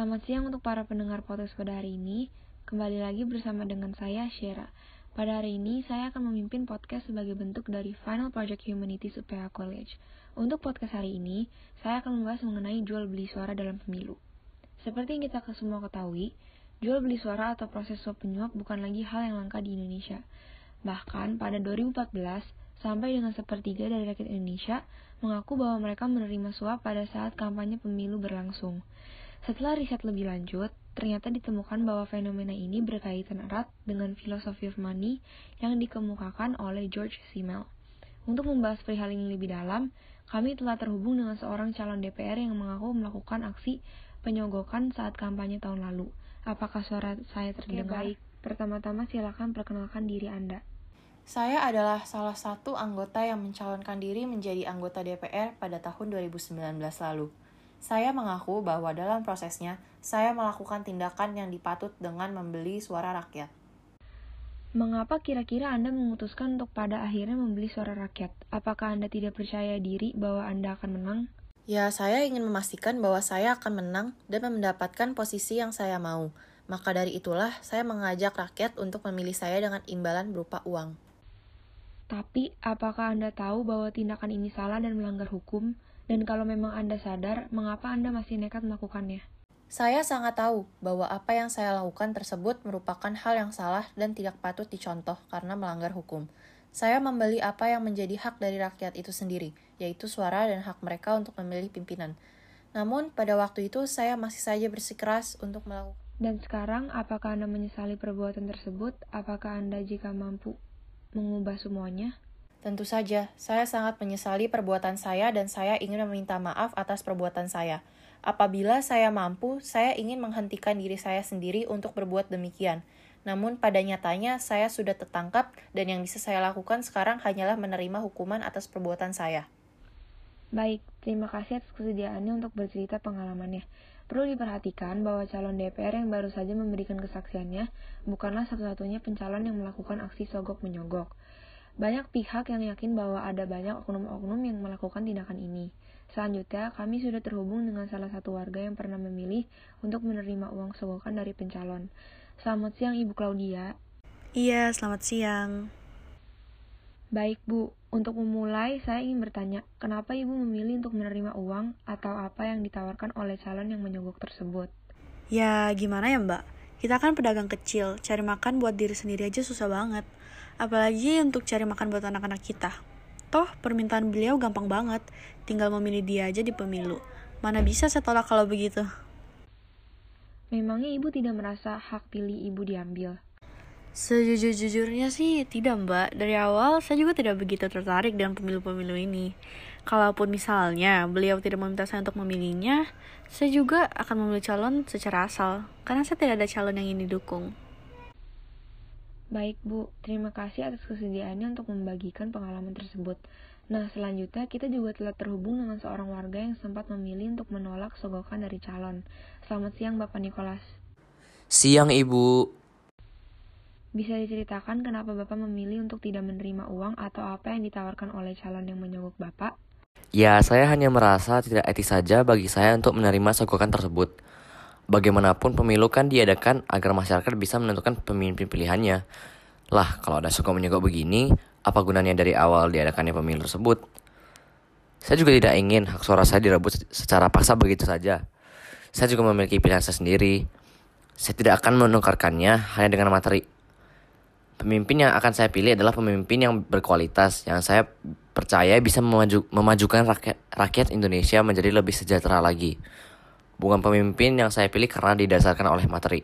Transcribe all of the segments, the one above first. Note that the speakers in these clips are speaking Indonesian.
Selamat siang untuk para pendengar podcast pada hari ini. Kembali lagi bersama dengan saya, Shera. Pada hari ini, saya akan memimpin podcast sebagai bentuk dari Final Project Humanities UPH College. Untuk podcast hari ini, saya akan membahas mengenai jual beli suara dalam pemilu. Seperti yang kita semua ketahui, jual beli suara atau proses suap penyuap bukan lagi hal yang langka di Indonesia. Bahkan pada 2014, sampai dengan sepertiga dari rakyat Indonesia mengaku bahwa mereka menerima suap pada saat kampanye pemilu berlangsung. Setelah riset lebih lanjut, ternyata ditemukan bahwa fenomena ini berkaitan erat dengan filosofi of money yang dikemukakan oleh George Simmel. Untuk membahas perihal ini lebih dalam, kami telah terhubung dengan seorang calon DPR yang mengaku melakukan aksi penyogokan saat kampanye tahun lalu. Apakah suara saya terdengar? baik. Pertama-tama silakan perkenalkan diri Anda. Saya adalah salah satu anggota yang mencalonkan diri menjadi anggota DPR pada tahun 2019 lalu. Saya mengaku bahwa dalam prosesnya, saya melakukan tindakan yang dipatut dengan membeli suara rakyat. Mengapa kira-kira Anda memutuskan untuk pada akhirnya membeli suara rakyat? Apakah Anda tidak percaya diri bahwa Anda akan menang? Ya, saya ingin memastikan bahwa saya akan menang dan mendapatkan posisi yang saya mau. Maka dari itulah, saya mengajak rakyat untuk memilih saya dengan imbalan berupa uang. Tapi, apakah Anda tahu bahwa tindakan ini salah dan melanggar hukum? Dan kalau memang Anda sadar, mengapa Anda masih nekat melakukannya? Saya sangat tahu bahwa apa yang saya lakukan tersebut merupakan hal yang salah dan tidak patut dicontoh karena melanggar hukum. Saya membeli apa yang menjadi hak dari rakyat itu sendiri, yaitu suara dan hak mereka untuk memilih pimpinan. Namun, pada waktu itu saya masih saja bersikeras untuk melakukan. Dan sekarang, apakah Anda menyesali perbuatan tersebut? Apakah Anda jika mampu mengubah semuanya? Tentu saja, saya sangat menyesali perbuatan saya dan saya ingin meminta maaf atas perbuatan saya. Apabila saya mampu, saya ingin menghentikan diri saya sendiri untuk berbuat demikian. Namun pada nyatanya saya sudah tertangkap dan yang bisa saya lakukan sekarang hanyalah menerima hukuman atas perbuatan saya. Baik, terima kasih atas kesediaannya untuk bercerita pengalamannya. Perlu diperhatikan bahwa calon DPR yang baru saja memberikan kesaksiannya bukanlah satu-satunya pencalon yang melakukan aksi sogok menyogok. Banyak pihak yang yakin bahwa ada banyak oknum-oknum yang melakukan tindakan ini. Selanjutnya, kami sudah terhubung dengan salah satu warga yang pernah memilih untuk menerima uang sogokan dari pencalon. Selamat siang Ibu Claudia. Iya, selamat siang. Baik Bu, untuk memulai saya ingin bertanya, kenapa Ibu memilih untuk menerima uang atau apa yang ditawarkan oleh calon yang menyogok tersebut? Ya, gimana ya mbak? Kita kan pedagang kecil, cari makan buat diri sendiri aja susah banget. Apalagi untuk cari makan buat anak-anak kita. Toh, permintaan beliau gampang banget. Tinggal memilih dia aja di pemilu. Mana bisa saya tolak kalau begitu? Memangnya Ibu tidak merasa hak pilih Ibu diambil? Sejujur-jujurnya sih tidak mbak. Dari awal saya juga tidak begitu tertarik dengan pemilu-pemilu ini. Kalaupun misalnya beliau tidak meminta saya untuk memilihnya, saya juga akan memilih calon secara asal. Karena saya tidak ada calon yang ingin didukung. Baik Bu, terima kasih atas kesediaannya untuk membagikan pengalaman tersebut. Nah, selanjutnya kita juga telah terhubung dengan seorang warga yang sempat memilih untuk menolak sogokan dari calon. Selamat siang Bapak Nikolas. Siang Ibu. Bisa diceritakan kenapa Bapak memilih untuk tidak menerima uang atau apa yang ditawarkan oleh calon yang menyogok Bapak? Ya, saya hanya merasa tidak etis saja bagi saya untuk menerima sogokan tersebut. Bagaimanapun pemilu kan diadakan agar masyarakat bisa menentukan pemimpin pilihannya. Lah, kalau ada sogok menyogok begini, apa gunanya dari awal diadakannya pemilu tersebut? Saya juga tidak ingin hak suara saya direbut secara paksa begitu saja. Saya juga memiliki pilihan saya sendiri. Saya tidak akan menukarkannya hanya dengan materi. Pemimpin yang akan saya pilih adalah pemimpin yang berkualitas, yang saya percaya bisa memaju, memajukan rakyat, rakyat Indonesia menjadi lebih sejahtera lagi. Bukan pemimpin yang saya pilih karena didasarkan oleh materi.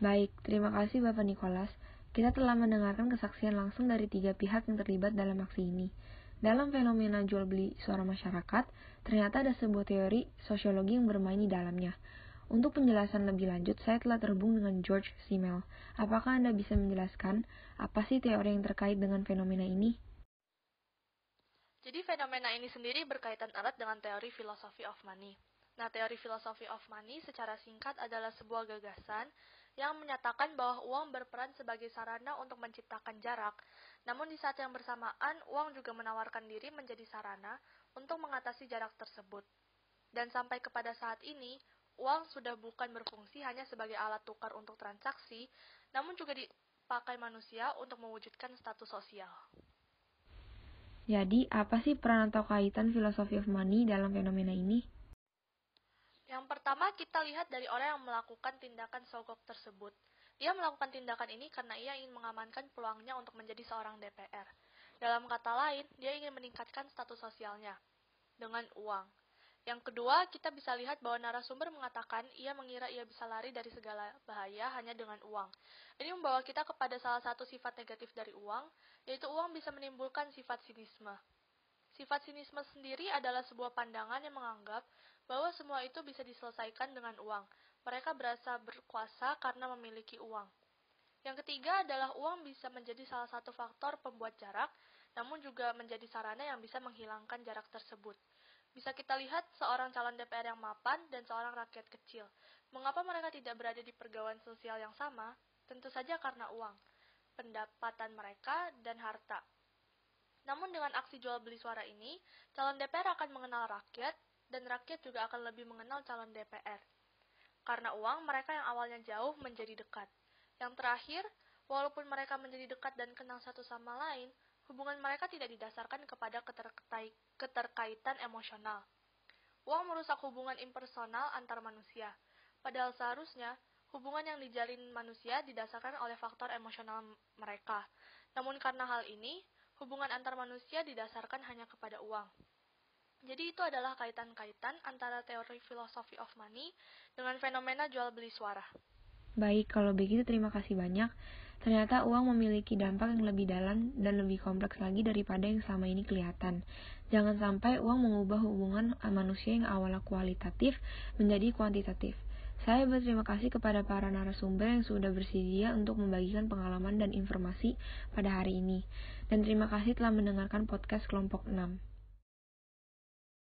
Baik, terima kasih Bapak Nikolas. Kita telah mendengarkan kesaksian langsung dari tiga pihak yang terlibat dalam aksi ini. Dalam fenomena jual beli suara masyarakat, ternyata ada sebuah teori sosiologi yang bermain di dalamnya. Untuk penjelasan lebih lanjut, saya telah terhubung dengan George Simmel. Apakah Anda bisa menjelaskan apa sih teori yang terkait dengan fenomena ini? Jadi fenomena ini sendiri berkaitan erat dengan teori philosophy of money. Nah, teori philosophy of money secara singkat adalah sebuah gagasan yang menyatakan bahwa uang berperan sebagai sarana untuk menciptakan jarak. Namun di saat yang bersamaan, uang juga menawarkan diri menjadi sarana untuk mengatasi jarak tersebut. Dan sampai kepada saat ini, uang sudah bukan berfungsi hanya sebagai alat tukar untuk transaksi, namun juga dipakai manusia untuk mewujudkan status sosial. Jadi, apa sih peran atau kaitan filosofi of money dalam fenomena ini? Yang pertama, kita lihat dari orang yang melakukan tindakan sogok tersebut. Ia melakukan tindakan ini karena ia ingin mengamankan peluangnya untuk menjadi seorang DPR. Dalam kata lain, dia ingin meningkatkan status sosialnya dengan uang. Yang kedua, kita bisa lihat bahwa narasumber mengatakan ia mengira ia bisa lari dari segala bahaya hanya dengan uang. Ini membawa kita kepada salah satu sifat negatif dari uang, yaitu uang bisa menimbulkan sifat sinisme. Sifat sinisme sendiri adalah sebuah pandangan yang menganggap bahwa semua itu bisa diselesaikan dengan uang. Mereka berasa berkuasa karena memiliki uang. Yang ketiga adalah uang bisa menjadi salah satu faktor pembuat jarak, namun juga menjadi sarana yang bisa menghilangkan jarak tersebut. Bisa kita lihat seorang calon DPR yang mapan dan seorang rakyat kecil. Mengapa mereka tidak berada di pergaulan sosial yang sama? Tentu saja karena uang, pendapatan mereka, dan harta. Namun dengan aksi jual beli suara ini, calon DPR akan mengenal rakyat, dan rakyat juga akan lebih mengenal calon DPR. Karena uang, mereka yang awalnya jauh menjadi dekat. Yang terakhir, walaupun mereka menjadi dekat dan kenal satu sama lain, hubungan mereka tidak didasarkan kepada keterkaitan emosional. Uang merusak hubungan impersonal antar manusia, padahal seharusnya hubungan yang dijalin manusia didasarkan oleh faktor emosional mereka. Namun karena hal ini, hubungan antar manusia didasarkan hanya kepada uang. Jadi itu adalah kaitan-kaitan antara teori filosofi of money dengan fenomena jual beli suara. Baik, kalau begitu terima kasih banyak. Ternyata uang memiliki dampak yang lebih dalam dan lebih kompleks lagi daripada yang selama ini kelihatan. Jangan sampai uang mengubah hubungan manusia yang awalnya kualitatif menjadi kuantitatif. Saya berterima kasih kepada para narasumber yang sudah bersedia untuk membagikan pengalaman dan informasi pada hari ini. Dan terima kasih telah mendengarkan podcast kelompok 6.